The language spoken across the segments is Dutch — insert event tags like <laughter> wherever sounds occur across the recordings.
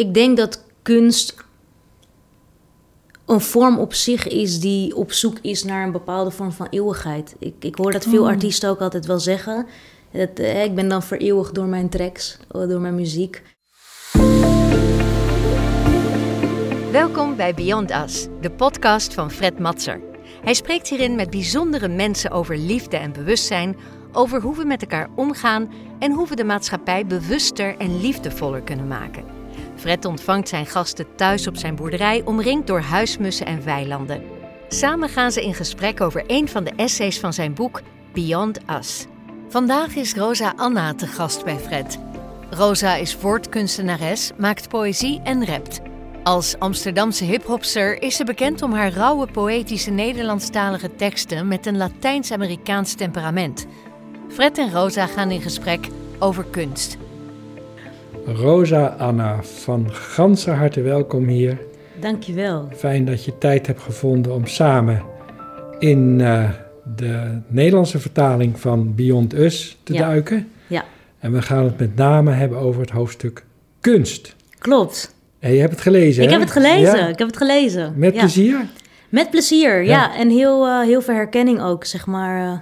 ik denk dat kunst een vorm op zich is die op zoek is naar een bepaalde vorm van eeuwigheid. Ik, ik hoor dat veel Oh. artiesten ook altijd wel zeggen. Dat, eh, ik ben dan vereeuwigd door mijn tracks, eh, door mijn muziek. Welkom bij Beyond Us, de podcast van Fred Matser. Hij spreekt hierin met bijzondere mensen over liefde en bewustzijn, over hoe we met elkaar omgaan en hoe we de maatschappij bewuster en liefdevoller kunnen maken. Fred ontvangt zijn gasten thuis op zijn boerderij, omringd door huismussen en weilanden. Samen gaan ze in gesprek over een van de essays van zijn boek Beyond Us. Vandaag is Rosa Anna te gast bij Fred. Rosa is woordkunstenares, maakt poëzie en rapt. Als Amsterdamse hiphopster is ze bekend om haar rauwe poëtische Nederlandstalige teksten met een Latijns-Amerikaans temperament. Fred en Rosa gaan in gesprek over kunst. Rosa Anna, van ganse harte welkom hier. Dankjewel. Fijn dat je tijd hebt gevonden om samen in eh, de Nederlandse vertaling van Beyond Us te Ja. duiken. Ja. En we gaan het met name hebben over het hoofdstuk kunst. Klopt. En je hebt het gelezen, Ik hè? heb het gelezen. Ja? Ik heb het gelezen. Met Ja. plezier? Met plezier, ja. En heel, eh, heel veel herkenning ook, zeg maar.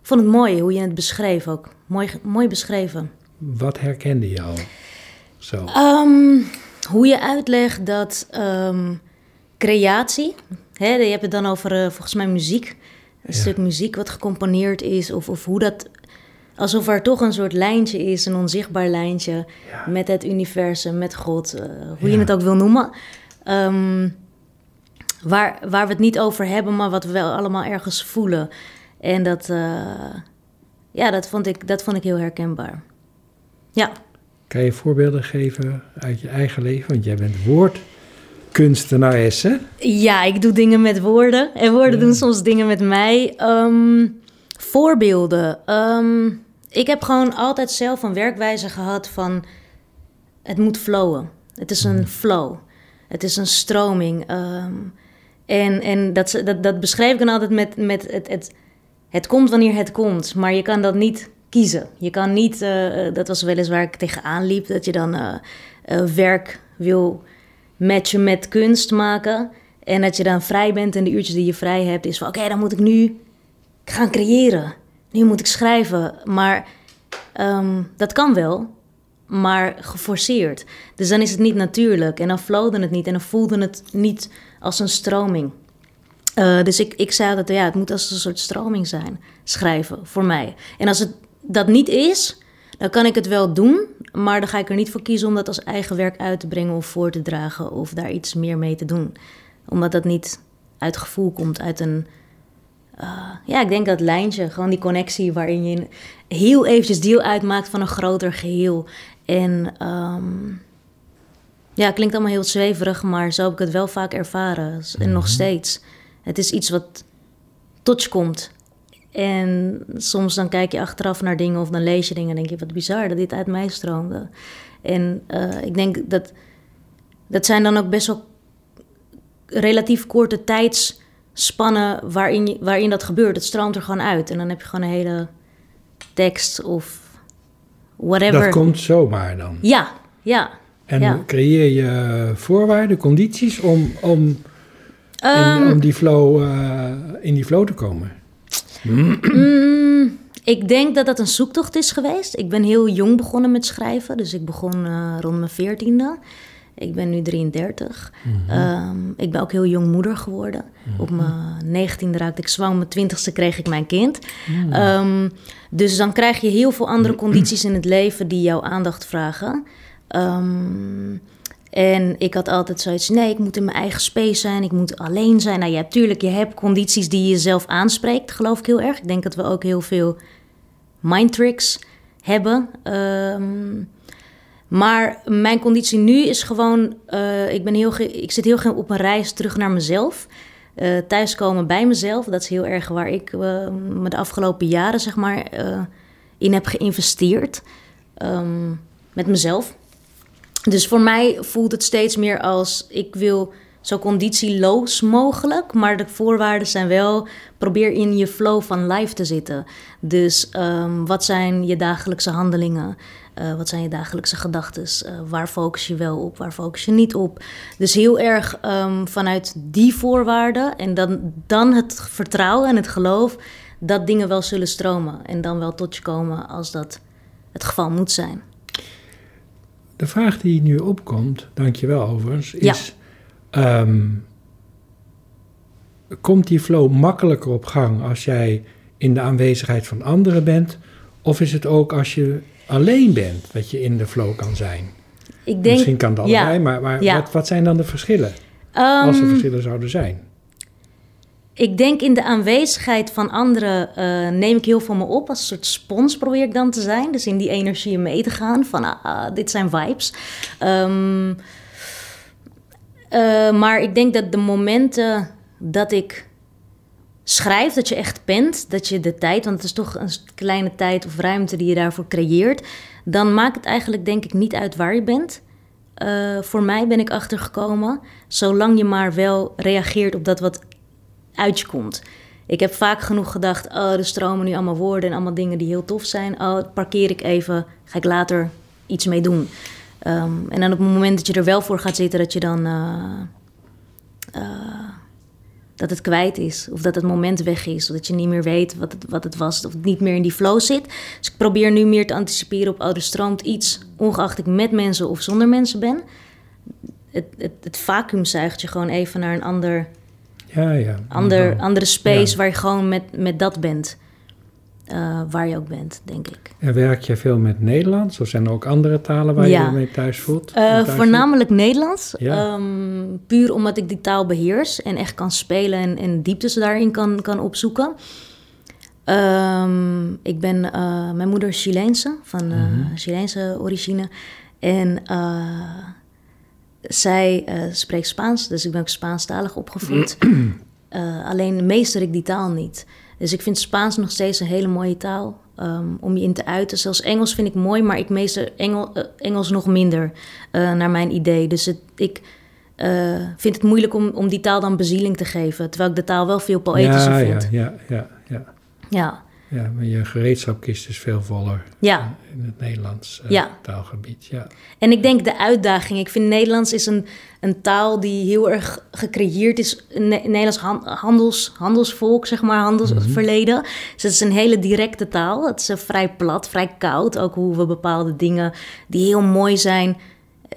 ik vond het mooi hoe je het beschreef ook. Mooi, mooi beschreven. Wat herkende je al? Zo. Ehm, hoe je uitlegt dat ehm, creatie, hè, je hebt het dan over eh, volgens mij muziek, een Ja. stuk muziek wat gecomponeerd is, of, of hoe dat, alsof er toch een soort lijntje is, een onzichtbaar lijntje Ja. met het universum, met God, eh, hoe je het ook wil noemen. Ehm, waar, waar we het niet over hebben, maar wat we wel allemaal ergens voelen. En dat, eh, ja, dat vond, ik, dat vond ik heel herkenbaar. Ja. Kan je voorbeelden geven uit je eigen leven? Want jij bent woordkunstenares, hè? Ja, ik doe dingen met woorden. En woorden Ja. doen soms dingen met mij. Ehm, voorbeelden. Ehm, ik heb gewoon altijd zelf een werkwijze gehad van... Het moet flowen. Het is een flow. Het is een stroming. Ehm, en en dat, dat, dat beschrijf ik dan altijd met, met het, het... Het komt wanneer het komt, maar je kan dat niet kiezen. Je kan niet... eh, dat was wel eens waar ik tegenaan liep. Dat je dan eh, eh, werk wil matchen met kunst maken. En dat je dan vrij bent en de uurtjes die je vrij hebt is van... oké, dan moet ik nu gaan creëren. Nu moet ik schrijven. Maar ehm, dat kan wel, maar geforceerd. Dus dan is het niet natuurlijk. En dan flowde het niet en dan voelde het niet als een stroming. Eh, dus ik, ik zei altijd, ja, het moet als een soort stroming zijn, schrijven, voor mij. En als het dat niet is, dan kan ik het wel doen, maar dan ga ik er niet voor kiezen om dat als eigen werk uit te brengen of voor te dragen of daar iets meer mee te doen. Omdat dat niet uit gevoel komt, uit een, eh, ja, ik denk dat lijntje, gewoon die connectie waarin je heel eventjes deel uitmaakt van een groter geheel. En ehm, ja, klinkt allemaal heel zweverig, maar zo heb ik het wel vaak ervaren. En nog steeds. Het is iets wat tot je komt. En soms dan kijk je achteraf naar dingen of dan lees je dingen en denk je, wat bizar dat dit uit mij stroomde. En eh, ik denk dat dat zijn dan ook best wel relatief korte tijdsspannen waarin, je, waarin dat gebeurt. Het stroomt er gewoon uit en dan heb je gewoon een hele tekst of whatever. Dat komt zomaar dan. Ja, ja. En Ja. creëer je voorwaarden, condities om, om, in- Ehm, om die flow, eh, in die flow te komen? Mm, ik denk dat dat een zoektocht is geweest. Ik ben heel jong begonnen met schrijven. Dus ik begon eh, rond mijn veertiende. Ik ben nu 33. Ehm, ik ben ook heel jong moeder geworden. Op mijn negentiende raakte ik zwanger. Op mijn twintigste kreeg ik mijn kind. Ehm, dus dan krijg je heel veel andere <clears throat> condities in het leven die jouw aandacht vragen. Ehm, en ik had altijd zoiets, nee, ik moet in mijn eigen space zijn, ik moet alleen zijn. Nou ja, tuurlijk, je hebt condities die je zelf aanspreekt, geloof ik heel erg. Ik denk dat we ook heel veel mindtricks hebben. Ehm, maar mijn conditie nu is gewoon, eh, ik, ben heel ik zit heel graag op een reis terug naar mezelf. Eh, thuiskomen bij mezelf, dat is heel erg waar ik eh, me de afgelopen jaren, zeg maar, in heb geïnvesteerd. Ehm, met mezelf. Dus voor mij voelt het steeds meer als ik wil zo conditieloos mogelijk. Maar de voorwaarden zijn wel, probeer in je flow van life te zitten. Dus ehm, wat zijn je dagelijkse handelingen? Uh, wat zijn je dagelijkse gedachten? Uh, waar focus je wel op? Waar focus je niet op? Dus heel erg um, vanuit die voorwaarden en dan, dan het vertrouwen en het geloof dat dingen wel zullen stromen en dan wel tot je komen als dat het geval moet zijn. De vraag die nu opkomt, dankjewel overigens, is: ja. um, komt die flow makkelijker op gang als jij in de aanwezigheid van anderen bent? Of is het ook als je alleen bent dat je in de flow kan zijn? Ik denk, Misschien kan dat allebei, ja, maar, maar ja. wat, wat, zijn dan de verschillen? Um, als er verschillen zouden zijn. Ik denk in de aanwezigheid van anderen uh, neem ik heel veel me op. Als een soort spons probeer ik dan te zijn. Dus in die energie mee te gaan van uh, dit zijn vibes. Um, uh, maar ik denk dat de momenten dat ik schrijf, dat je echt bent, dat je de tijd, want het is toch een kleine tijd of ruimte die je daarvoor creëert, dan maakt het eigenlijk denk ik niet uit waar je bent. Uh, voor mij ben ik achtergekomen, zolang je maar wel reageert op dat wat uit je komt. Ik heb vaak genoeg gedacht, oh, er stromen nu allemaal woorden en allemaal dingen die heel tof zijn. Oh, parkeer ik even, ga ik later iets mee doen. Um, en dan op het moment dat je er wel voor gaat zitten, dat je dan... Uh, uh, dat het kwijt is. Of dat het moment weg is. Of dat je niet meer weet wat het, wat het was. Of het niet meer in die flow zit. Dus ik probeer nu meer te anticiperen op... oh, er stroomt iets, ongeacht ik met mensen of zonder mensen ben. Het, het, het vacuüm zuigt je gewoon even naar een ander... Ja, ja. Ander, andere space waar je gewoon met, met dat bent. Uh, waar je ook bent, denk ik. En werk je veel met Nederlands? Of zijn er ook andere talen waar je je mee thuis voelt? Uh, voornamelijk Nederlands. Ja. Um, puur omdat ik die taal beheers en echt kan spelen en, en dieptes daarin kan, kan opzoeken. Um, ik ben, uh, mijn moeder is Chileense, van mm -hmm. Chileense origine. En zij spreekt Spaans, dus ik ben ook Spaanstalig opgevoed. <clears throat> alleen meester ik die taal niet. Dus ik vind Spaans nog steeds een hele mooie taal um, om je in te uiten. Zelfs Engels vind ik mooi, maar ik meester Engel, uh, Engels nog minder, naar mijn idee. Dus het, ik vind het moeilijk om, om die taal dan bezieling te geven. Terwijl ik de taal wel veel poëtischer ja, vind. Ja, ja, ja, ja. Ja. Ja, maar je gereedschapkist is veel voller ja. in het Nederlands uh, ja. taalgebied. Ja. En ik denk de uitdaging. Ik vind Nederlands is een, een taal die heel erg gecreëerd is. Nederlands handels, handelsvolk, zeg maar, handelsverleden. Mm -hmm. Dus het is een hele directe taal. Het is vrij plat, vrij koud. Ook hoe we bepaalde dingen die heel mooi zijn...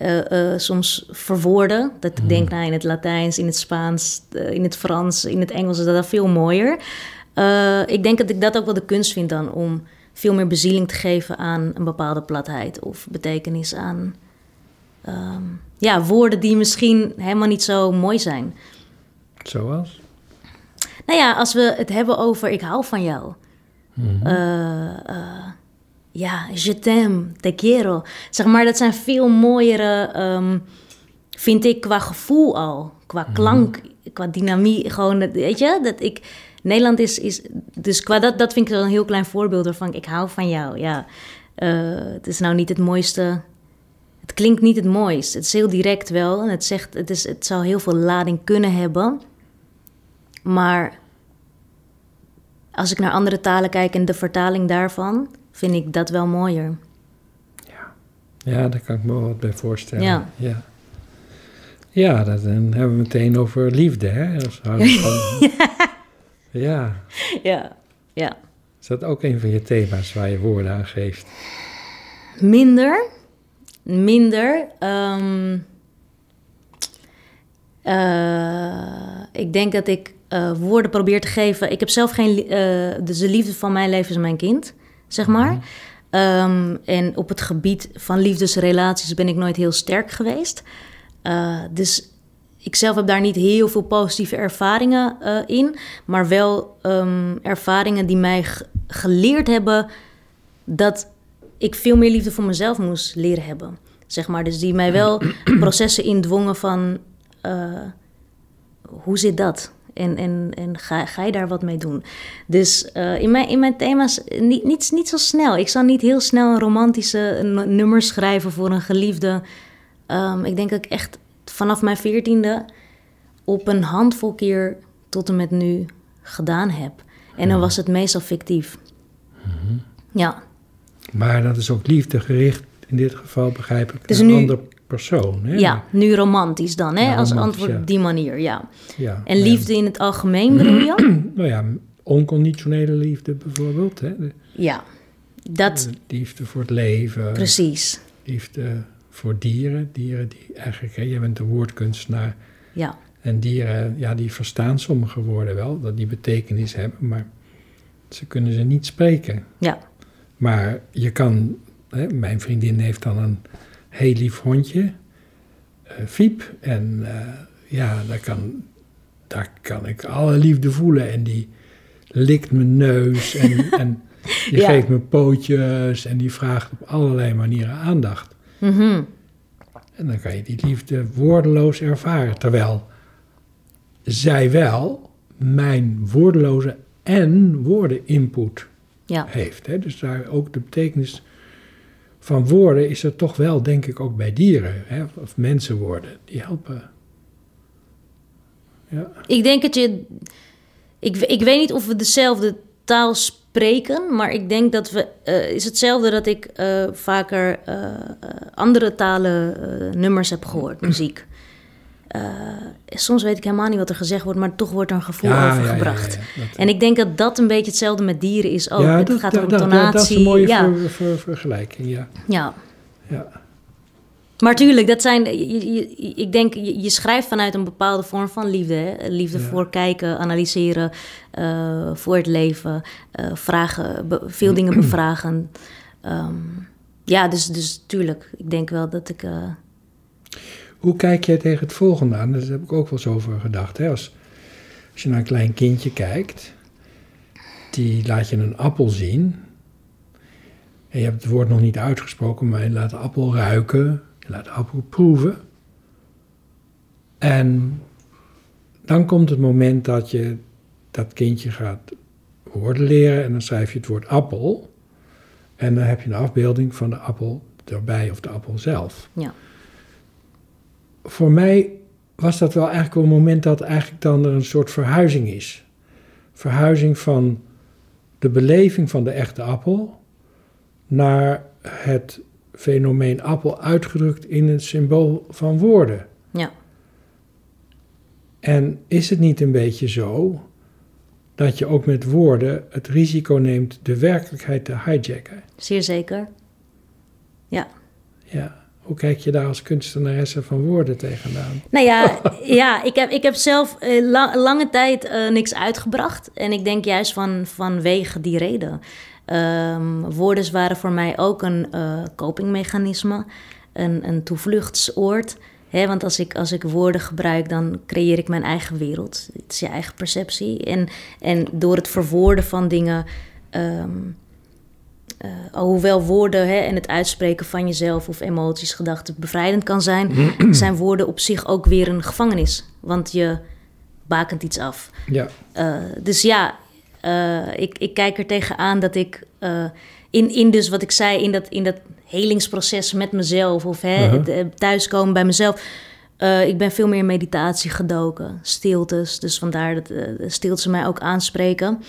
Uh, uh, soms verwoorden. Dat ik denk, nou, in het Latijns, in het Spaans, in het Frans, in het Engels is dat veel mooier. Uh, ik denk dat ik dat ook wel de kunst vind dan om veel meer bezieling te geven aan een bepaalde platheid of betekenis aan um, ja, woorden die misschien helemaal niet zo mooi zijn. Zoals? Nou ja, als we het hebben over ik hou van jou. Mm -hmm. uh, uh, ja, je t'aime, te quiero. Zeg maar, dat zijn veel mooiere, um, vind ik, qua gevoel al. Qua klank, mm -hmm. qua dynamiek. Gewoon, weet je, dat ik Nederland is, is dus qua dat, dat vind ik een heel klein voorbeeld ervan. Ik hou van jou, ja. Uh, het is nou niet het mooiste. Het klinkt niet het mooist. Het is heel direct wel. En het zegt, het, is, het zou heel veel lading kunnen hebben. Maar als ik naar andere talen kijk en de vertaling daarvan, vind ik dat wel mooier. Ja, ja daar kan ik me wel wat bij voorstellen. Ja. ja. Ja, dan hebben we meteen over liefde, hè? <laughs> Ja. Ja. Ja, ja. Is dat ook een van je thema's waar je woorden aan geeft? Minder. Minder. Um, uh, ik denk dat ik uh, woorden probeer te geven. Ik heb zelf geen. Uh, dus de liefde van mijn leven is mijn kind, zeg maar. Mm -hmm. um, en op het gebied van liefdesrelaties ben ik nooit heel sterk geweest. dus ik zelf heb daar niet heel veel positieve ervaringen uh, in, maar wel um, ervaringen die mij geleerd hebben dat ik veel meer liefde voor mezelf moest leren hebben. Zeg maar, dus die mij wel <clears throat> processen indwongen van uh, hoe zit dat? En, en, en ga, ga je daar wat mee doen? Dus uh, in, mijn, in mijn thema's niet, niet, niet zo snel. Ik zal niet heel snel een romantische nummer schrijven voor een geliefde. Um, ik denk dat ik echt vanaf mijn veertiende op een handvol keer tot en met nu gedaan heb. En dan was het meestal fictief. Mhm. Ja. Maar dat is ook liefdegericht in dit geval, begrijp ik, dus een ander persoon. Hè? Ja, nu romantisch dan, hè? als antwoord op die manier, ja. ja en liefde in het algemeen bedoel je? <clears throat> nou ja, onconditionele liefde bijvoorbeeld. Hè? ja, dat... liefde voor het leven. Precies. Liefde voor dieren. Dieren die eigenlijk, hè, je bent een woordkunstenaar. Ja. En dieren, ja, die verstaan sommige woorden wel, dat die betekenis hebben, maar ze kunnen ze niet spreken. Ja. Maar je kan, hè, mijn vriendin heeft dan een heel lief hondje, uh, Fiep, en uh, ja, daar kan, daar kan ik alle liefde voelen en die likt mijn neus en, en <laughs> die geeft me pootjes en die vraagt op allerlei manieren aandacht. Mm En dan kan je die liefde woordeloos ervaren, terwijl zij wel mijn woordeloze en woordeninput ja. heeft. Hè? Dus daar ook de betekenis van woorden is er toch wel, denk ik, ook bij dieren. Hè? Of mensenwoorden, die helpen. Ja. Ik denk dat je... Ik, ik weet niet of we dezelfde taal spreken, maar ik denk dat we... Uh, is hetzelfde dat ik uh, vaker uh, andere talen nummers heb gehoord, muziek. Uh, soms weet ik helemaal niet wat er gezegd wordt, maar toch wordt er een gevoel over gebracht. en ik denk dat dat een beetje hetzelfde met dieren is ook. het dat, gaat om tonatie. Dat is een mooie vergelijking, ja. Ja. Maar tuurlijk, dat zijn, ik denk, je, schrijft vanuit een bepaalde vorm van liefde. Hè? Liefde voor kijken, analyseren, uh, voor het leven, uh, vragen, veel dingen <clears throat> bevragen. Um, ja, dus, dus tuurlijk, ik denk wel dat ik hoe kijk jij tegen het volgende aan? Daar heb ik ook wel eens over gedacht. Hè? Als, als je naar een klein kindje kijkt, die laat je een appel zien. En je hebt het woord nog niet uitgesproken, maar je laat de appel ruiken, je laat de appel proeven. En dan komt het moment dat je dat kindje gaat woorden leren en dan schrijf je het woord appel. En dan heb je een afbeelding van de appel erbij of de appel zelf. Ja voor mij was dat wel eigenlijk wel een moment dat eigenlijk dan er een soort verhuizing is. Verhuizing van de beleving van de echte appel naar het fenomeen appel uitgedrukt in het symbool van woorden. Ja. En is het niet een beetje zo dat je ook met woorden het risico neemt de werkelijkheid te hijacken? Zeer zeker. Ja. Ja. Hoe kijk je daar als kunstenaresse van woorden tegenaan? Nou ja, <laughs> ja ik, heb, ik heb zelf uh, lange tijd uh, niks uitgebracht. En ik denk juist van, vanwege die reden. Um, woorden waren voor mij ook een uh, copingmechanisme, een, een toevluchtsoord. Want als ik, als ik woorden gebruik, dan creëer ik mijn eigen wereld. Het is je eigen perceptie. En, en door het verwoorden van dingen... Um, uh, alhoewel woorden hè, en het uitspreken van jezelf of emoties, gedachten bevrijdend kan zijn, <clears throat> zijn woorden op zich ook weer een gevangenis. Want je bakent iets af. Ja. Uh, dus ja, uh, ik, ik kijk er tegenaan dat ik in, in dus wat ik zei, in dat, in dat helingsproces met mezelf of hè, -huh. thuiskomen bij mezelf. ik ben veel meer in meditatie gedoken, stiltes. Dus vandaar dat stiltes mij ook aanspreken.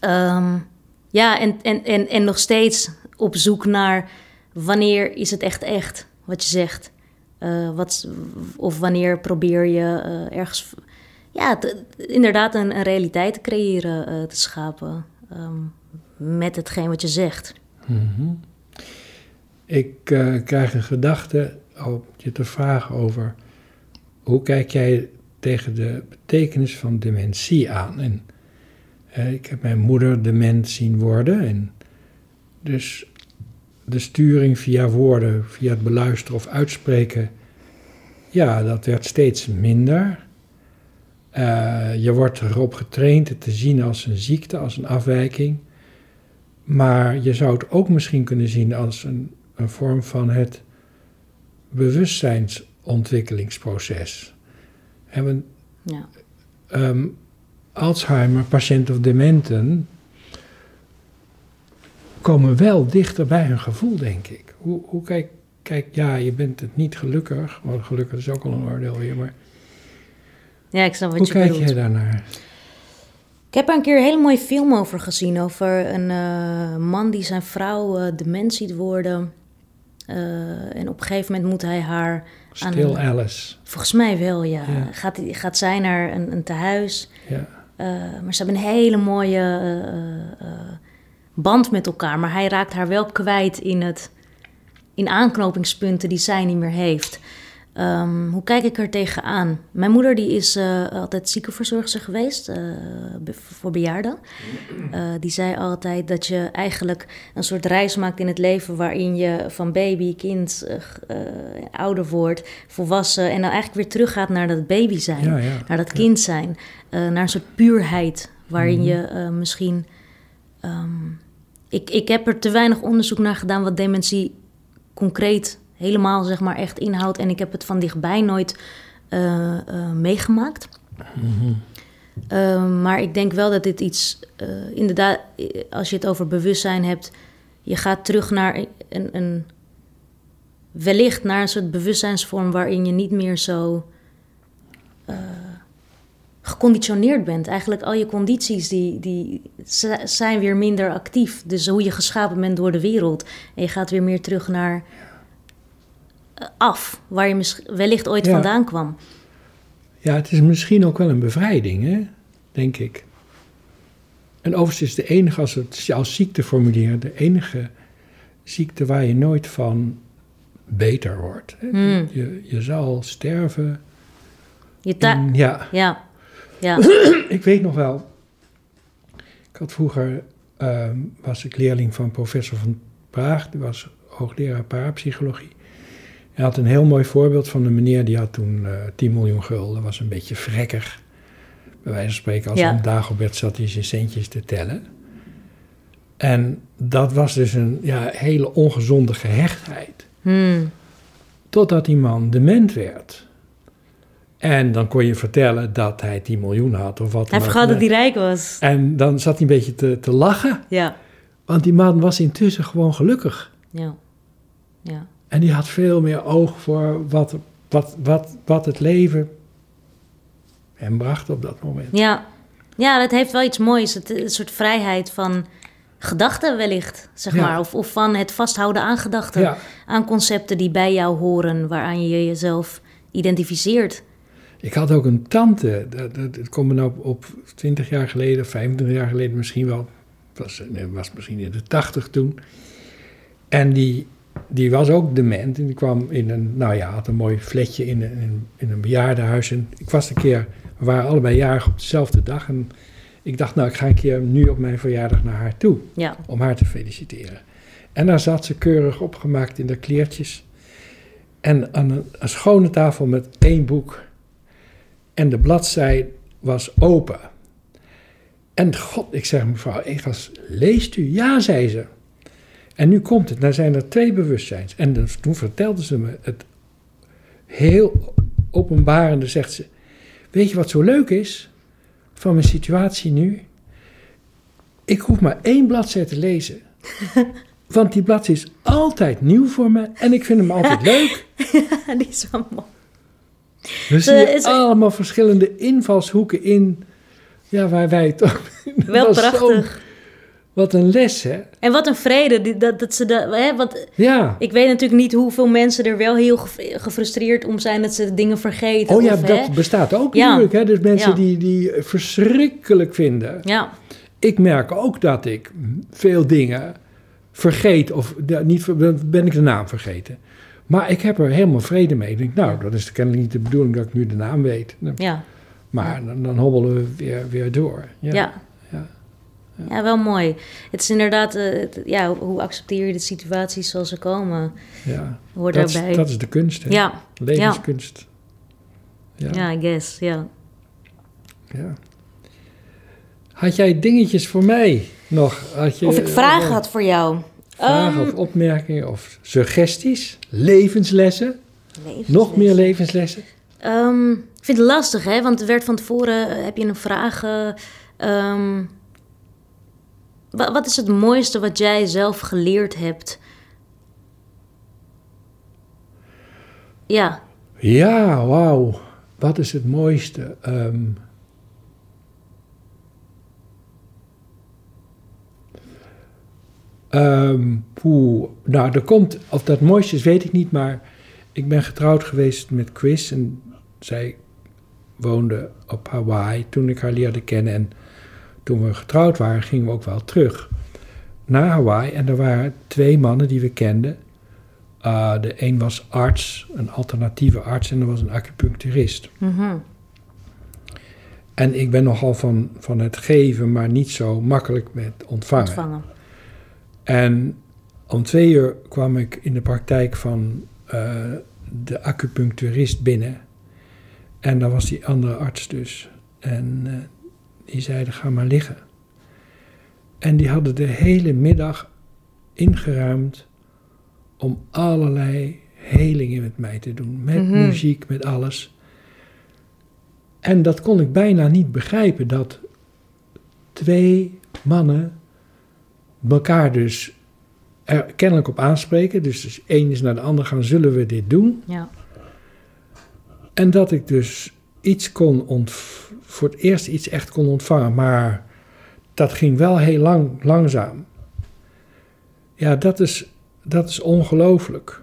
Um, ja, en, en, en, en nog steeds op zoek naar wanneer is het echt echt wat je zegt. Uh, wat, of wanneer probeer je uh, ergens ja, inderdaad een, realiteit te creëren, uh, te schapen um, met hetgeen wat je zegt. -hmm. Ik krijg een gedachte om je te vragen over hoe kijk jij tegen de betekenis van dementie aan? En eh, ik heb mijn moeder dement zien worden. En dus de sturing via woorden, via het beluisteren of uitspreken, ja, dat werd steeds minder. Uh, je wordt erop getraind het te zien als een ziekte, als een afwijking. Maar je zou het ook misschien kunnen zien als een, een vorm van het bewustzijnsontwikkelingsproces. En ja. Um, Alzheimer, patiënten of dementen, komen wel dichter bij hun gevoel, denk ik. Hoe, hoe kijk, kijk, ja, je bent het niet gelukkig, want gelukkig is ook al een oordeel weer, maar Ja, ik snap wat Hoe je kijk bedoelt. jij daarnaar? Ik heb er een keer een hele mooie film over gezien. Over een eh, man die zijn vrouw uh, dement ziet worden. Uh, en op een gegeven moment moet hij haar... Still Alice. Volgens mij wel, ja. ja. Gaat, gaat zij naar een, een tehuis. Ja. Maar ze hebben een hele mooie band met elkaar. Maar hij raakt haar wel kwijt in, het, in aanknopingspunten die zij niet meer heeft. Um, hoe kijk ik er tegenaan? Mijn moeder die is uh, altijd ziekenverzorgster geweest uh, voor bejaarden. Uh, die zei altijd dat je eigenlijk een soort reis maakt in het leven waarin je van baby, kind, ouder wordt, volwassen en dan eigenlijk weer teruggaat naar dat baby zijn, ja, ja. naar dat kind zijn, naar een soort puurheid waarin mm -hmm. je misschien. Um, ik, ik heb er te weinig onderzoek naar gedaan wat dementie concreet helemaal zeg maar echt inhoudt. En ik heb het van dichtbij nooit uh, uh, meegemaakt. Mm -hmm. uh, maar ik denk wel dat dit iets, inderdaad, als je het over bewustzijn hebt, je gaat terug naar een, een, wellicht naar een soort bewustzijnsvorm waarin je niet meer zo geconditioneerd bent. Eigenlijk al je condities die, die zijn weer minder actief. Dus hoe je geschapen bent door de wereld. En je gaat weer meer terug naar af, waar je wellicht ooit ja. vandaan kwam. Ja, het is misschien ook wel een bevrijding, hè? denk ik. En overigens is de enige, als het als ziekte formuleren, de enige ziekte waar je nooit van beter wordt. Hè? Hmm. Je, je zal sterven. Je ja, ja. ja. <clears throat> ik weet nog wel. Ik had vroeger, ehm, was ik leerling van professor van Praag, die was hoogleraar parapsychologie. Hij had een heel mooi voorbeeld van een meneer die had toen eh 10 miljoen gulden, was een beetje vrekkig. Bij wijze van spreken, als Ja. een Dagobert zat hij zijn centjes te tellen. En dat was dus een ja, hele ongezonde gehechtheid. Hmm. Totdat die man dement werd. En dan kon je vertellen dat hij 10 miljoen had of wat Hij dan ook. vergat dat hij rijk was. En dan zat hij een beetje te, te lachen. Ja, Want die man was intussen gewoon gelukkig. ja, ja. En die had veel meer oog voor wat, wat, wat, wat het leven hem bracht op dat moment. Ja, ja dat heeft wel iets moois. Het, een soort vrijheid van gedachten wellicht, zeg Ja. maar. Of, of van het vasthouden aan gedachten. Ja, Aan concepten die bij jou horen, waaraan je jezelf identificeert. ik had ook een tante, dat, dat, dat komt me nou op, op 20 jaar geleden, 25 jaar geleden misschien wel. Het was, was misschien in de 80 toen. En die, die was ook dement. En die kwam in een, nou ja, had een mooi flatje in een, in, in een bejaardenhuis. En ik was een keer, we waren allebei jarig op dezelfde dag. En ik dacht, nou, ik ga een keer nu op mijn verjaardag naar haar toe. Ja, om haar te feliciteren. En daar zat ze keurig opgemaakt in de kleertjes. En aan een, een schone tafel met één boek. En de bladzij was open. En god, ik zeg mevrouw Egas, leest u? Ja, zei ze. En nu komt het, nou zijn er twee bewustzijns. En dus toen vertelde ze me het heel openbarende, zegt ze... Weet je wat zo leuk is van mijn situatie nu? Ik hoef maar één bladzij te lezen. <laughs> Want die bladzij is altijd nieuw voor me en ik vind hem altijd leuk. <laughs> die is wel mooi. Zie je is- allemaal verschillende invalshoeken in. Ja, waar wij toch. <laughs> Wel prachtig. Wat een les, hè? En wat een vrede die- dat, dat ze dat. Hè, want Ja. ik weet natuurlijk niet hoeveel mensen er wel heel ge- gefrustreerd om zijn dat ze dingen vergeten. Oh ja, of, dat hè. bestaat ook Ja. natuurlijk. Hè? Dus mensen Ja. die, die verschrikkelijk vinden. Ja, Ik merk ook dat ik veel dingen vergeet. Of niet, ben ik de naam vergeten. Maar ik heb er helemaal vrede mee. Ik denk, nou, dat is kennelijk niet de bedoeling dat ik nu de naam weet. ja, Maar dan, dan hobbelen we weer, weer door. ja. Ja. wel mooi. Het is inderdaad, eh, het- ja, hoe accepteer je de situaties zoals ze komen? ja. Hoort Dat, is, dat is de kunst, hè? ja, Levenskunst. Ja. ja, I guess, ja. ja. Had jij dingetjes voor mij nog? Had je, Of ik vragen eh, had voor jou. Vragen Ehm, of opmerkingen of suggesties? Levenslessen? Nog meer levenslessen? Ehm, ik vind het lastig, hè? Want er werd van tevoren, eh, heb je een vraag... ehm, wa- wat is het mooiste wat jij zelf geleerd hebt? Ja, Ja, wauw. wat is het mooiste? Um, um, nou, er komt, of dat mooiste is, weet ik niet, maar ik ben getrouwd geweest met Chris en zij woonde op Hawaii toen ik haar leerde kennen. En toen we getrouwd waren, gingen we ook wel terug naar Hawaii. En er waren twee mannen die we kenden. Uh, de een was arts, een alternatieve arts, en er was een acupuncturist. Mhm. En ik ben nogal van, van het geven, maar niet zo makkelijk met ontvangen. ontvangen. En om twee uur kwam ik in de praktijk van uh, de acupuncturist binnen. En daar was die andere arts dus. En uh, die zeiden, ga maar liggen. En die hadden de hele middag ingeruimd om allerlei helingen met mij te doen. Met mhm. muziek, met alles. En dat kon ik bijna niet begrijpen, dat twee mannen elkaar dus er kennelijk op aanspreken. Dus, dus één is naar de ander gaan, zullen we dit doen? Ja. En dat ik dus iets kon ont voor het eerst iets echt kon ontvangen. Maar dat ging wel heel lang, langzaam. Ja, dat is, dat is ongelooflijk.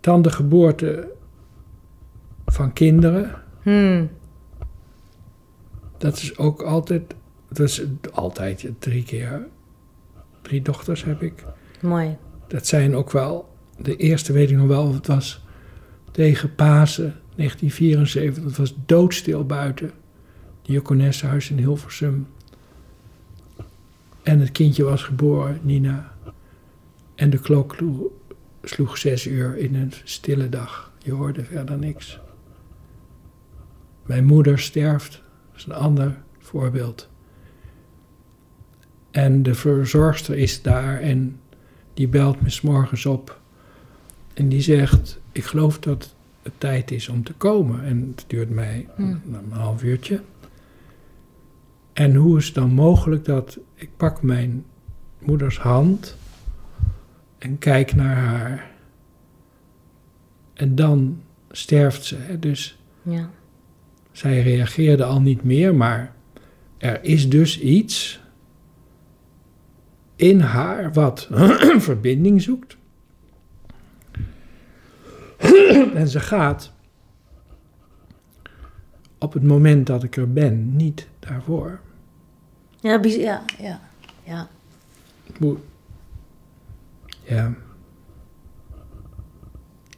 Dan de geboorte van kinderen. Hmm. Dat is ook altijd, dat is altijd drie keer, drie dochters heb ik. Mooi. Dat zijn ook wel, de eerste weet ik nog wel het was tegen Pasen 1974. Het was doodstil buiten. Diakonessenhuis in Hilversum. En het kindje was geboren, Nina. En de klok sloeg zes uur in een stille dag. Je hoorde verder niks. Mijn moeder sterft, dat is een ander voorbeeld. En de verzorgster is daar en die belt me s morgens op. En die zegt: Ik geloof dat het tijd is om te komen. En het duurt mij hmm. een half uurtje. En hoe is het dan mogelijk dat ik pak mijn moeders hand en kijk naar haar. En dan sterft ze. Hè? Dus ja. zij reageerde al niet meer, maar er is dus iets in haar wat <clears throat> verbinding zoekt. En ze gaat op het moment dat ik er ben, niet daarvoor. Ja, ja, ja. ja. Ja.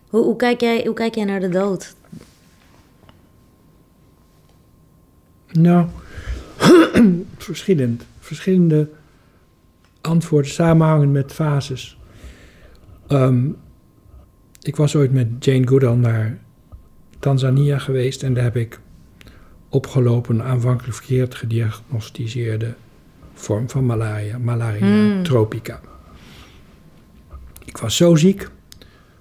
Hoe, hoe, kijk jij, hoe kijk jij naar de dood? Nou, <clears throat> verschillend. Verschillende antwoorden samenhangen met fases. Ehm, ik was ooit met Jane Goodall naar Tanzania geweest en daar heb ik opgelopen aanvankelijk verkeerd gediagnosticeerde vorm van malaria, malaria hmm. tropica. Ik was zo ziek,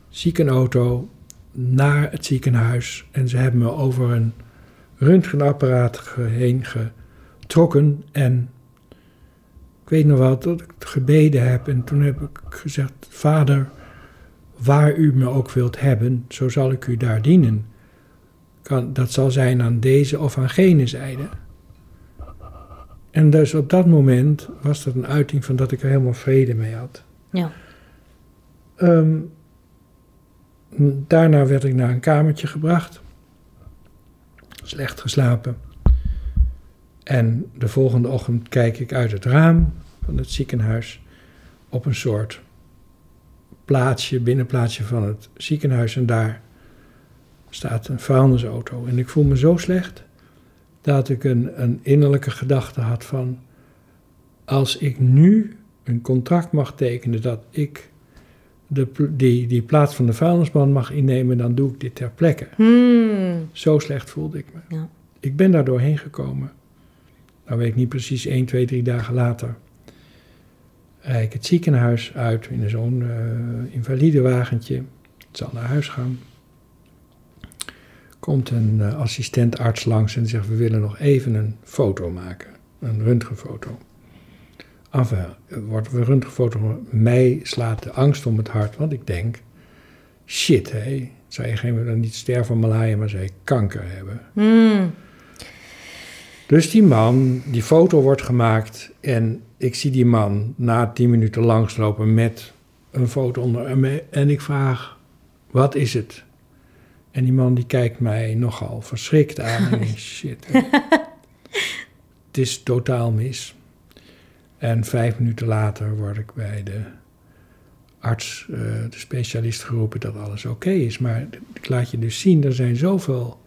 ziekenauto naar het ziekenhuis en ze hebben me over een röntgenapparaat heen getrokken en ik weet nog wel dat ik gebeden heb en toen heb ik gezegd, vader, waar u me ook wilt hebben, zo zal ik u daar dienen. Kan, dat zal zijn aan deze of aan gene zijde. En dus op dat moment was dat een uiting van dat ik er helemaal vrede mee had. Ja. Ehm, daarna werd ik naar een kamertje gebracht. Slecht geslapen. En de volgende ochtend kijk ik uit het raam van het ziekenhuis op een soort plaatsje, binnenplaatsje van het ziekenhuis. En daar staat een vuilnisauto. En ik voel me zo slecht dat ik een, een innerlijke gedachte had van... als ik nu een contract mag tekenen dat ik de, die, die plaats van de vuilnisman mag innemen... dan doe ik dit ter plekke. Hmm. Zo slecht voelde ik me. Ja. Ik ben daar doorheen gekomen. Nou weet ik niet precies, 1, 2, 3 dagen later rijd ik het ziekenhuis uit in zo'n uh, invalide wagentje. Het zal naar huis gaan. Komt een uh, assistentarts langs en zegt: We willen nog even een foto maken. Een röntgenfoto. Enfin, wordt een röntgenfoto. Mij slaat de angst om het hart, want ik denk: shit, hé, Zou je geen niet sterven van malaria, maar zou je kanker hebben. Hmm. Dus die man, die foto wordt gemaakt en ik zie die man na tien minuten langslopen met een foto onder en ik vraag, wat is het? En die man die kijkt mij nogal verschrikt aan en <laughs> shit. het is totaal mis. En vijf minuten later word ik bij de arts, uh, de specialist geroepen dat alles oké is. Maar ik laat je dus zien, er zijn zoveel.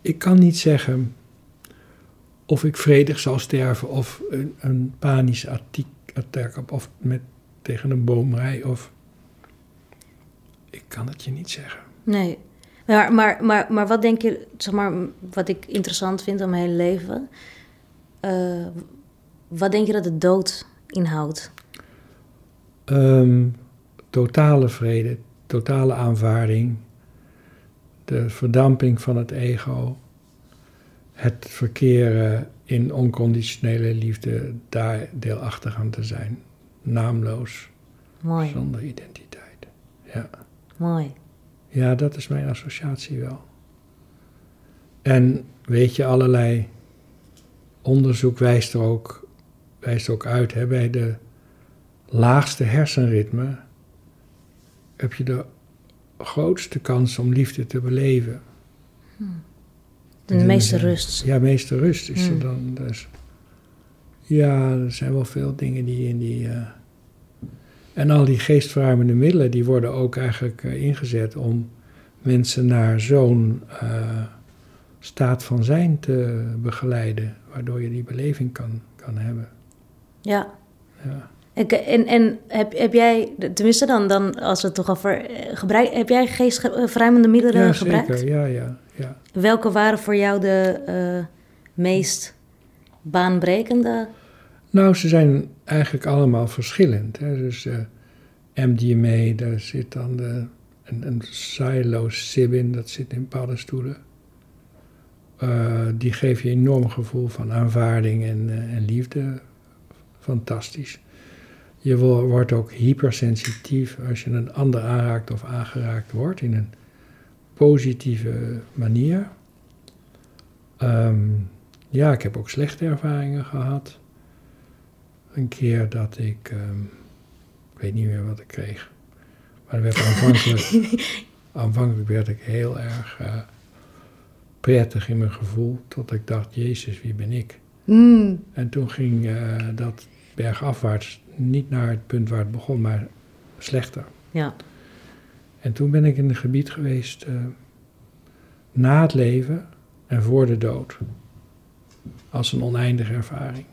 Ik kan niet zeggen of ik vredig zal sterven of een, een panisch attack of met, tegen een boom rij of... Ik kan het je niet zeggen. Nee. Maar, maar, maar, maar wat denk je, zeg maar, wat ik interessant vind aan mijn hele leven... Uh, wat denk je dat de dood inhoudt? Um, totale vrede, totale aanvaarding, de verdamping van het ego, het verkeren in onconditionele liefde, daar deelachtig aan te zijn. Naamloos. Mooi. Zonder identiteit. Ja. Mooi. Ja, dat is mijn associatie wel. En weet je, allerlei onderzoek wijst er ook, wijst ook uit, hè, bij de laagste hersenritme heb je de grootste kans om liefde te beleven. Hmm. De meeste rust. Ja, meeste rust is er hmm. dan. Dus. Ja, er zijn wel veel dingen die in die. Uh, en al die geestverruimende middelen, die worden ook eigenlijk uh, ingezet om mensen naar zo'n uh, staat van zijn te begeleiden, waardoor je die beleving kan, kan hebben. Ja. ja. En, en heb, heb jij, tenminste dan, dan als we het toch over gebruik, heb jij geestverruimende middelen ja, gebruikt? Zeker, ja, ja, ja. Welke waren voor jou de uh, meest baanbrekende? Nou, ze zijn eigenlijk allemaal verschillend. Hè. Dus uh, MDMA, daar zit dan de, een, een psilocybin, dat zit in paddenstoelen. Uh, die geeft je een enorm gevoel van aanvaarding en, en liefde. Fantastisch. Je wordt ook hypersensitief als je een ander aanraakt of aangeraakt wordt in een positieve manier. Um, ja, ik heb ook slechte ervaringen gehad. Een keer dat ik, um, ik weet niet meer wat ik kreeg, maar werd aanvankelijk, <laughs> aanvankelijk werd ik heel erg uh, prettig in mijn gevoel, tot ik dacht, Jezus, wie ben ik? Mm. En toen ging uh, dat bergafwaarts niet naar het punt waar het begon, maar slechter. Ja. En toen ben ik in een gebied geweest uh, na het leven en voor de dood. Als een oneindige ervaring.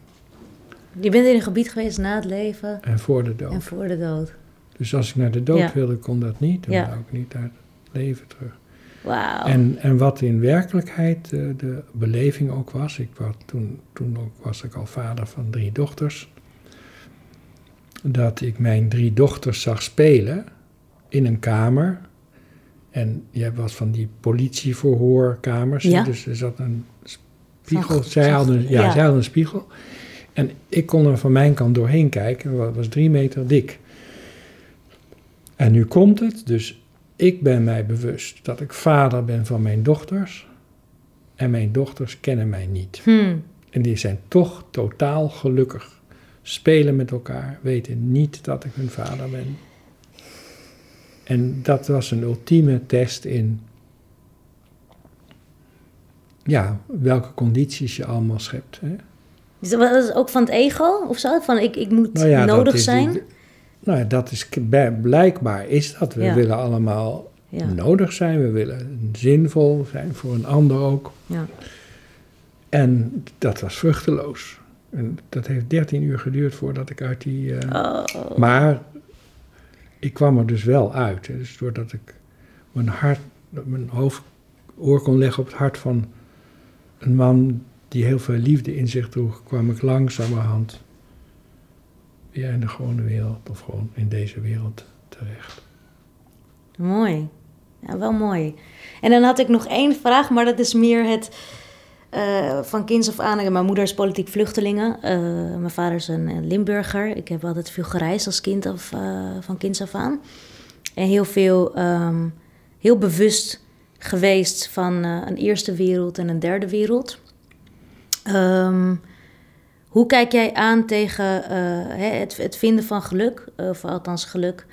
Je bent in een gebied geweest na het leven. En voor de dood. En voor de dood. Dus als ik naar de dood wilde, kon dat niet. Dan ja. wou ik niet naar het leven terug. Wauw. En, en wat in werkelijkheid uh, de beleving ook was. Ik was toen, toen ook, was ik al vader van drie dochters dat ik mijn drie dochters zag spelen in een kamer. En je hebt wat van die politieverhoorkamers. Ja. Dus er zat een spiegel. zij, hadden, ja, ja, zij hadden een spiegel. En ik kon er van mijn kant doorheen kijken. Dat was drie meter dik. En nu komt het. Dus ik ben mij bewust dat ik vader ben van mijn dochters. En mijn dochters kennen mij niet. Hmm. En die zijn toch totaal gelukkig spelen met elkaar, weten niet dat ik hun vader ben. En dat was een ultieme test in ja, welke condities je allemaal schept. Hè? Dus dat is ook van het ego of zo? Van ik, ik moet nou nodig is, zijn? Nou, dat is blijkbaar is dat. We willen allemaal ja. nodig zijn. We willen zinvol zijn voor een ander ook. Ja. En dat was vruchteloos. En dat heeft 13 uur geduurd voordat ik uit die. Uh, Maar ik kwam er dus wel uit. Hè. Dus doordat ik mijn hart, mijn hoofd, oor kon leggen op het hart van een man die heel veel liefde in zich droeg, kwam ik langzamerhand weer in de gewone wereld, of gewoon in deze wereld terecht. Mooi. Ja, wel mooi. En dan had ik nog één vraag, maar dat is meer het uh, van kinds af aan. Mijn moeder is politiek vluchtelingen. Uh, mijn vader is een Limburger. Ik heb altijd veel gereisd als kind of, van kinds af aan. En heel veel um, heel bewust geweest van een eerste wereld en een derde wereld. Ehm, hoe kijk jij aan tegen het, het, vinden van geluk, of althans geluk,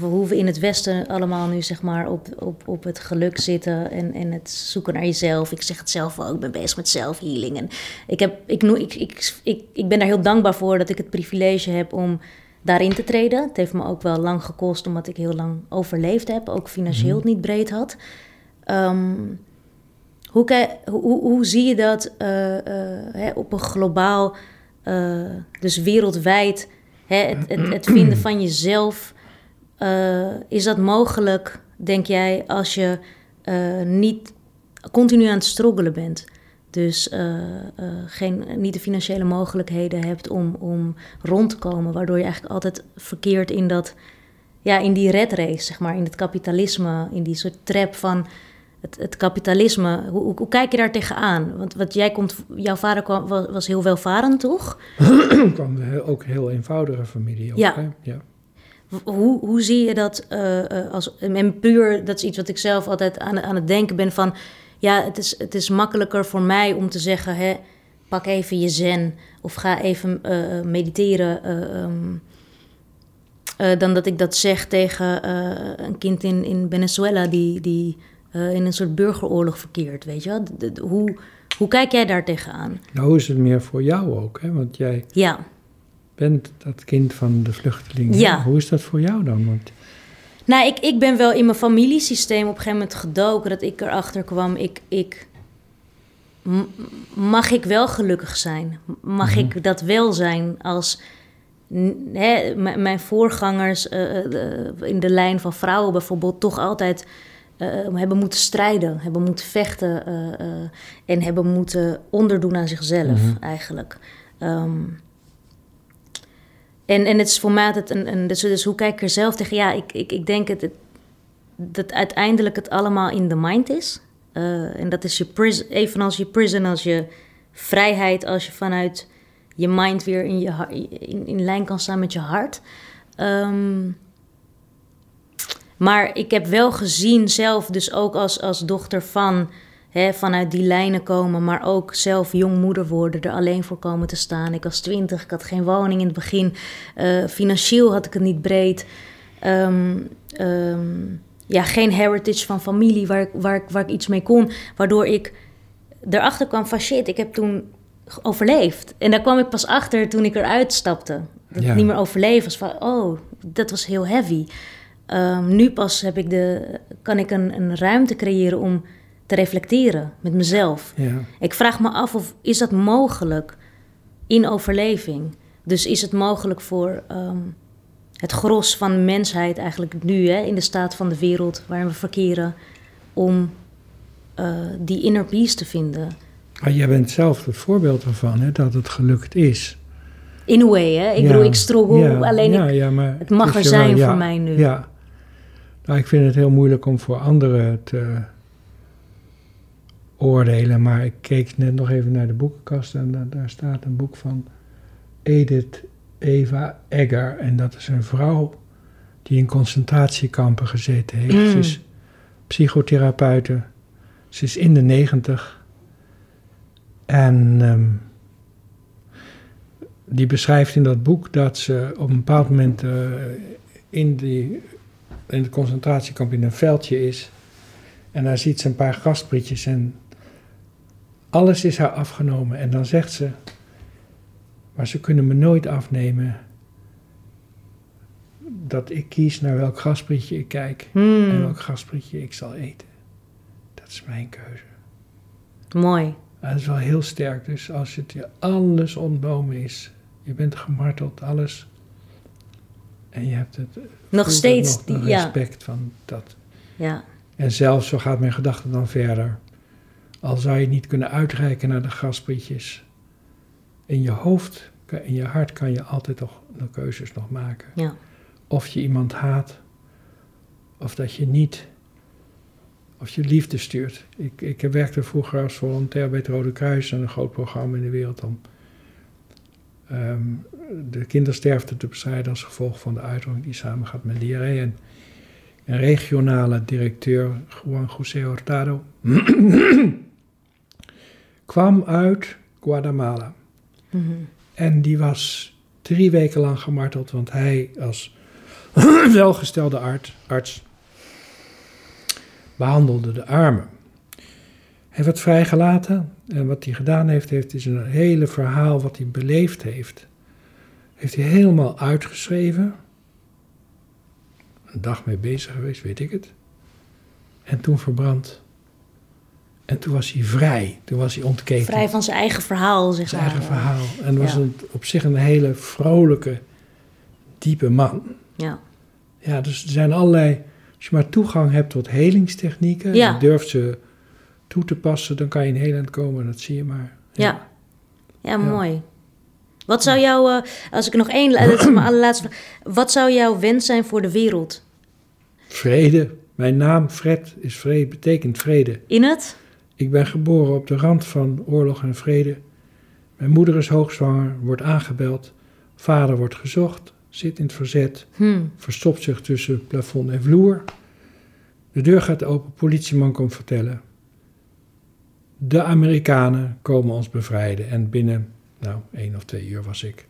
hoe we in het Westen allemaal nu zeg maar op, op, op het geluk zitten en, en het zoeken naar jezelf. Ik zeg het zelf ook, ik ben bezig met self-healing. En ik, heb, ik, ik, ik, ik, ik ben daar heel dankbaar voor dat ik het privilege heb om daarin te treden. Het heeft me ook wel lang gekost, omdat ik heel lang overleefd heb, ook financieel mm niet breed had. Ehm, hoe, hoe, hoe, zie je dat uh, hè, op een globaal, uh, dus wereldwijd, hè, het, het, het, vinden van jezelf? Is dat mogelijk, denk jij, als je niet continu aan het struggelen bent? Dus uh, uh, geen, niet de financiële mogelijkheden hebt om, om rond te komen. Waardoor je eigenlijk altijd verkeert in, dat, ja, in die red race, zeg maar. In het kapitalisme, in die soort trap van het, het kapitalisme. Hoe, hoe, kijk je daar tegenaan? Want wat jij komt, jouw vader kwam, was, was heel welvarend, toch? <clears throat> kwam ook een heel eenvoudige familie. Ook, ja. Hè? ja. Hoe, hoe zie je dat uh, als. En puur, dat is iets wat ik zelf altijd aan, aan het denken ben van ja, het is, het is makkelijker voor mij om te zeggen: hè, pak even je zen of ga even uh, mediteren. Uh, um, uh, dan dat ik dat zeg tegen een kind in, in Venezuela die, die in een soort burgeroorlog verkeert. Weet je? De, de, hoe, hoe kijk jij daar tegenaan? Nou, hoe is het meer voor jou ook? Hè? Want jij ja. Bent dat kind van de vluchtelingen. Ja. Hoe is dat voor jou dan? Want nou, ik, ik ben wel in mijn familiesysteem op een gegeven moment gedoken dat ik erachter kwam. Ik, ik, mag ik wel gelukkig zijn? Mag ik mhm. dat wel zijn als hè, mijn voorgangers uh, in de lijn van vrouwen bijvoorbeeld toch altijd uh, hebben moeten strijden, hebben moeten vechten en hebben moeten onderdoen aan zichzelf mhm. eigenlijk. Um, en, en het is voor mij altijd een, dus, dus, hoe kijk ik er zelf tegen? Ja, ik, ik, ik denk het, dat uiteindelijk het allemaal in de mind is. Uh, en dat is je prison, evenals je prison, als je vrijheid, als je vanuit je mind weer in, je, in, in lijn kan staan met je hart. Um, maar ik heb wel gezien zelf, dus ook als, als dochter van hè, vanuit die lijnen komen, maar ook zelf jongmoeder worden, er alleen voor komen te staan. Ik was twintig, ik had geen woning in het begin, uh, financieel had ik het niet breed. Um, um, ja, geen heritage van familie waar ik, waar, ik, waar ik iets mee kon, waardoor ik erachter kwam van shit, ik heb toen overleefd. En daar kwam ik pas achter toen ik eruit stapte. Dat ik niet meer overleefd was van, oh, dat was heel heavy. Um, nu pas heb ik de, kan ik een, een ruimte creëren om te reflecteren met mezelf. Ja. Ik vraag me af of is dat mogelijk in overleving? Dus is het mogelijk voor ehm, het gros van de mensheid eigenlijk nu, hè, in de staat van de wereld waarin we verkeren, om uh, die inner peace te vinden? Maar jij bent zelf het voorbeeld ervan, hè, dat het gelukt is. In a way, hè? Ik bedoel, ik struggle, alleen ik, het mag er zijn voor mij nu. Ja, nou, ik vind het heel moeilijk om voor anderen te oordelen, maar ik keek net nog even naar de boekenkast en daar staat een boek van Edith Eva Egger. En dat is een vrouw die in concentratiekampen gezeten heeft. Ze mm. is psychotherapeute. Ze is in de negentig. En um, die beschrijft in dat boek dat ze op een bepaald moment uh, in, die, in het concentratiekamp in een veldje is. En daar ziet ze een paar gasprietjes en alles is haar afgenomen en dan zegt ze, maar ze kunnen me nooit afnemen dat ik kies naar welk gasprietje ik kijk hmm. en welk gasprietje ik zal eten. Dat is mijn keuze. Mooi. Dat is wel heel sterk. Dus als het je alles ontnomen is, je bent gemarteld, alles. En je hebt het. Nog steeds nog respect van dat. Ja. En zelfs zo gaat mijn gedachte dan verder. Al zou je niet kunnen uitreiken naar de gasprietjes. In je hoofd, in je hart kan je altijd toch de keuzes nog maken. Ja. Of je iemand haat, of dat je niet, of je liefde stuurt. Ik, ik werkte vroeger als volontair bij het Rode Kruis en een groot programma in de wereld om um, de kindersterfte te bestrijden als gevolg van de uitdrukking die samengaat met diarree. En en regionale directeur Juan José Hurtado, <clears throat> kwam uit Guatemala. Mhm. En die was drie weken lang gemarteld, want hij als <clears throat> welgestelde arts, arts behandelde de armen. Hij werd vrijgelaten en wat hij gedaan heeft, heeft is een hele verhaal wat hij beleefd heeft. Heeft hij helemaal uitgeschreven. Een dag mee bezig geweest, weet ik het. En toen verbrand. En toen was hij vrij. Toen was hij ontketend. Vrij van zijn eigen verhaal, zeg Zijn eigen verhaal. En was een, op zich een hele vrolijke, diepe man. Ja. Ja, dus er zijn allerlei... Als je maar toegang hebt tot helingstechnieken... Ja. je durft ze toe te passen... dan kan je in heel komen. Dat zie je maar. Ja. Ja, mooi. Wat zou jouw... Uh, als ik nog één... Dat is mijn allerlaatste Wat zou jouw wens zijn voor de wereld? Vrede. Mijn naam, Fred, is vrede, betekent vrede. In het? Ik ben geboren op de rand van oorlog en vrede. Mijn moeder is hoogzwanger, wordt aangebeld. Vader wordt gezocht, zit in het verzet, hmm. verstopt zich tussen plafond en vloer. De deur gaat open, politieman komt vertellen. De Amerikanen komen ons bevrijden. En binnen, nou, één of twee uur was ik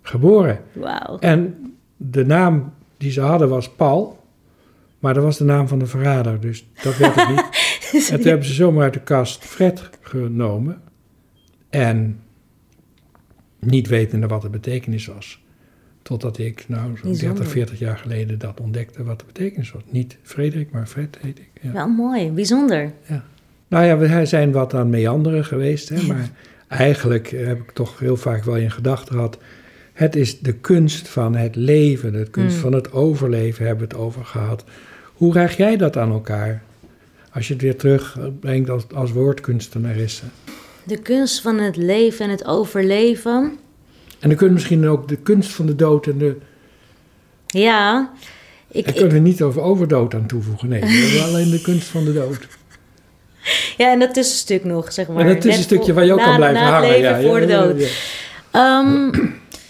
geboren. Wauw. En de naam die ze hadden was Paul. Maar dat was de naam van de verrader, dus dat werd het niet. <laughs> <laughs> en toen hebben ze zomaar uit de kast Fred genomen. En niet wetende wat de betekenis was. Totdat ik, nou, zo'n 30, 40 jaar geleden dat ontdekte wat de betekenis was. Niet Frederik, maar Fred heet ik. Ja. Wel mooi, bijzonder. Ja. Nou ja, we zijn wat aan meanderen geweest, hè, maar eigenlijk heb ik toch heel vaak wel in gedachten gehad. Het is de kunst van het leven, de kunst mm. van het overleven hebben we het over gehad. Hoe raag jij dat aan elkaar? Als je het weer terugbrengt als, als woordkunstenaresse. De kunst van het leven en het overleven. En dan kun je misschien ook de kunst van de dood en de. Ja. Ik, Daar kunnen we niet over overdood aan toevoegen. Nee, we alleen de kunst van de dood. <laughs> Ja, en dat tussenstuk nog, zeg maar. En dat tussenstukje waar je ook kan blijven na hangen. Ja, voor de dood. Ja, um,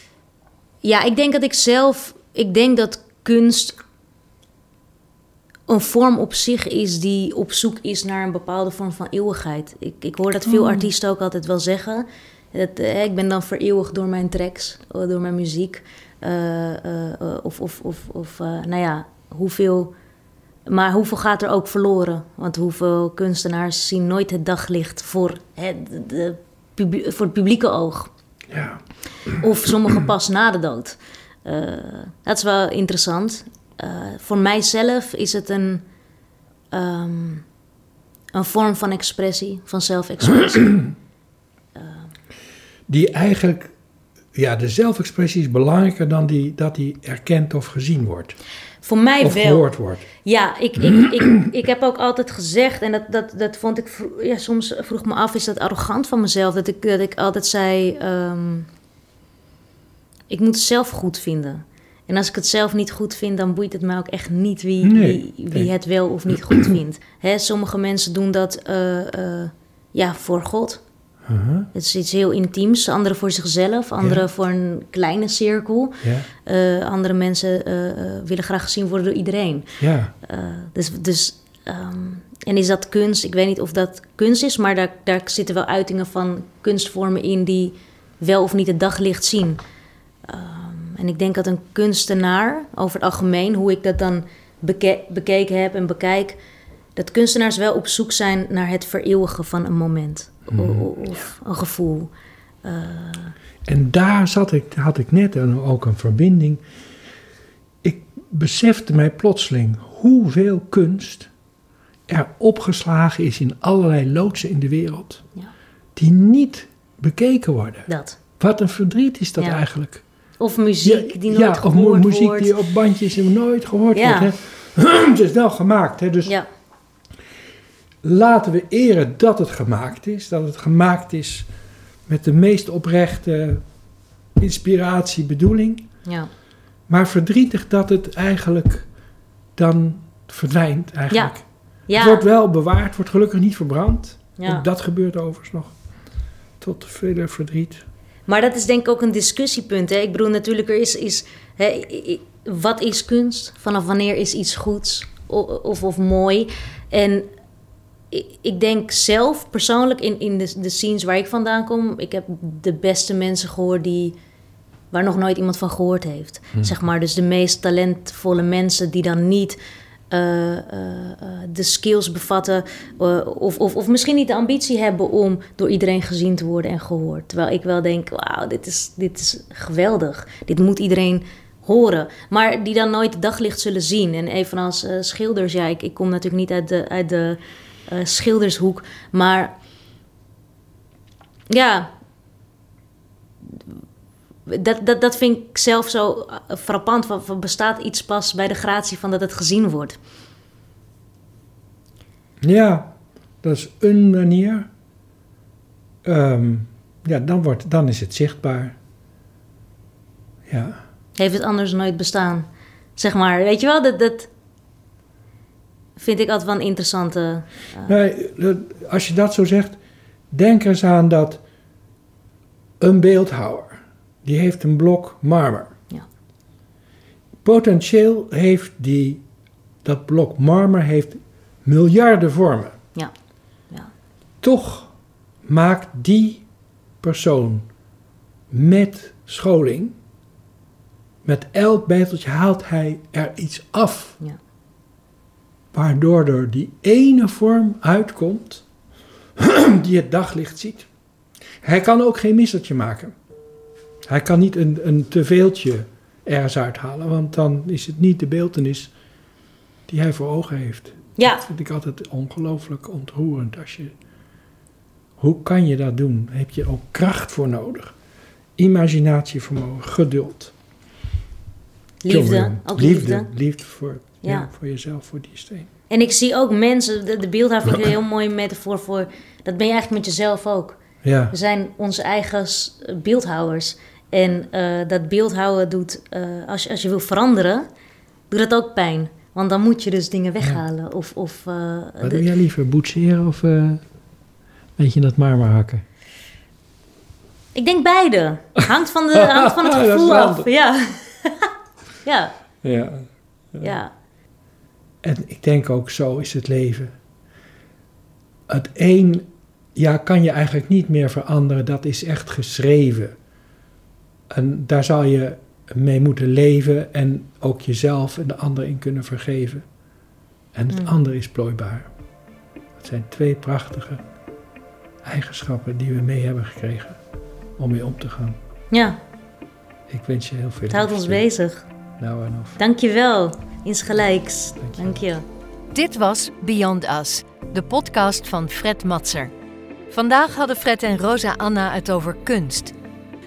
<clears throat> ja, ik denk dat ik zelf... Ik denk dat kunst een vorm op zich is die op zoek is naar een bepaalde vorm van eeuwigheid. Ik, ik hoor dat veel oh. artiesten ook altijd wel zeggen. Dat, eh, ik ben dan vereeuwigd door mijn tracks, eh, door mijn muziek. Uh, uh, of, of, of, of nou ja, hoeveel. Maar hoeveel gaat er ook verloren? Want hoeveel kunstenaars zien nooit het daglicht voor het, de, voor het publieke oog? Ja. Of sommigen pas na de dood. dat is wel interessant. Uh, voor mijzelf is het een, um, een vorm van expressie, van zelfexpressie. uh. <clears throat> Die eigenlijk, ja, de zelfexpressie is belangrijker dan die, dat die erkend of gezien wordt. Voor mij of wel. gehoord wordt. Ja, ik, ik, ik, ik heb ook altijd gezegd, en dat, dat, dat vond ik, ja, soms vroeg me af, is dat arrogant van mezelf? Dat ik, dat ik altijd zei, um, ik moet het zelf goed vinden. En als ik het zelf niet goed vind, dan boeit het me ook echt niet wie, wie, wie het wel of niet goed vindt. <clears throat> Hè, sommige mensen doen dat uh, ja, voor God. Uh-huh. Het is iets heel intiems. Anderen voor zichzelf, anderen voor een kleine cirkel. Uh, andere mensen willen graag gezien worden door iedereen. Ja. dus, dus, um, en is dat kunst? Ik weet niet of dat kunst is, maar daar, daar zitten wel uitingen van kunstvormen in die wel of niet het daglicht zien. En ik denk dat een kunstenaar, over het algemeen, hoe ik dat dan bekeken heb en bekijk, dat kunstenaars wel op zoek zijn naar het vereeuwigen van een moment mhm. of een gevoel. Uh, en daar zat ik, had ik net ook een verbinding. Ik besefte mij plotseling hoeveel kunst er opgeslagen is in allerlei loodsen in de wereld, ja. die niet bekeken worden. Dat. Wat een verdriet is dat eigenlijk. Of muziek die nooit ja, gehoord wordt. of muziek die op bandjes nooit gehoord wordt. Hè? <clears throat> het is wel gemaakt, hè? dus ja. laten we eren dat het gemaakt is. Dat het gemaakt is met de meest oprechte inspiratie, bedoeling. Ja. Maar verdrietig dat het eigenlijk dan verdwijnt eigenlijk. Ja. Ja. Het wordt wel bewaard, wordt gelukkig niet verbrand. Ja. dat gebeurt overigens nog. Tot vele verdriet. Maar dat is denk ik ook een discussiepunt. Hè? Ik bedoel, natuurlijk, er is. is hè, wat is kunst? Vanaf wanneer is iets goeds of, of, of mooi? En ik denk zelf persoonlijk in, in de, de scenes waar ik vandaan kom, ik heb de beste mensen gehoord die waar nog nooit iemand van gehoord heeft. Hm. Zeg maar, dus de meest talentvolle mensen die dan niet de skills bevatten. of, of, of misschien niet de ambitie hebben om door iedereen gezien te worden en gehoord. Terwijl ik wel denk: wauw, dit is, dit is geweldig. Dit moet iedereen horen. Maar die dan nooit het daglicht zullen zien. En evenals schilders, ja, ik, ik kom natuurlijk niet uit de. Uit de schildershoek. Maar ja, dat, dat, dat vind ik zelf zo eh, frappant. Van, van, bestaat iets pas bij de gratie van dat het gezien wordt? Ja, dat is een manier. Ehm, ja, dan, wordt, dan is het zichtbaar. Ja. Heeft het anders nooit bestaan? Zeg maar, weet je wel, dat, dat vind ik altijd wel een interessante... Uh... Nee, als je dat zo zegt, denk eens aan dat een beeldhouwer die heeft een blok marmer. Ja. Potentieel heeft die, dat blok marmer heeft miljarden vormen. Ja. ja. Toch maakt die persoon met scholing, met elk beteltje haalt hij er iets af. Ja. Waardoor er die ene vorm uitkomt <clears throat> die het daglicht ziet. Hij kan ook geen misseltje maken. Hij kan niet een, een teveeltje ergens uithalen, want dan is het niet de beeldenis die hij voor ogen heeft. Ja. Dat vind ik altijd ongelooflijk ontroerend. Als je, hoe kan je dat doen? Heb je ook kracht voor nodig? Imaginatievermogen, geduld. Liefde, ook liefde. Liefde, voor, ja. voor jezelf, voor die steen. En ik zie ook mensen, de, de beeldhouwer vind ik <laughs> een heel mooie metafoor voor... Dat ben je eigenlijk met jezelf ook. Ja. We zijn onze eigen beeldhouwers. En uh, dat beeldhouden doet, uh, als, je, als je wil veranderen, doet dat ook pijn. Want dan moet je dus dingen weghalen. Of, of, uh, Wat doe jij liever, boetseren of weet je dat marmer hakken? Ik denk beide. Hangt van, de, <laughs> hangt van het gevoel af. Ja. <laughs> ja. ja. Ja. En ik denk ook zo is het leven. Het een ja, kan je eigenlijk niet meer veranderen. Dat is echt geschreven. En daar zal je mee moeten leven en ook jezelf en de ander in kunnen vergeven. En het mm. andere is plooibaar. Dat zijn twee prachtige eigenschappen die we mee hebben gekregen om mee om te gaan. Ja. Ik wens je heel veel. Het houdt ons bezig. Nou en of. Dankjewel. Insgelijks. Dank je. Dit was Beyond Us, de podcast van Fred Matser. Vandaag hadden Fred en Rosa Anna het over kunst.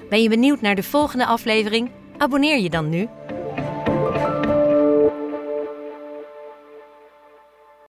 Ben je benieuwd naar de volgende aflevering? Abonneer je dan nu.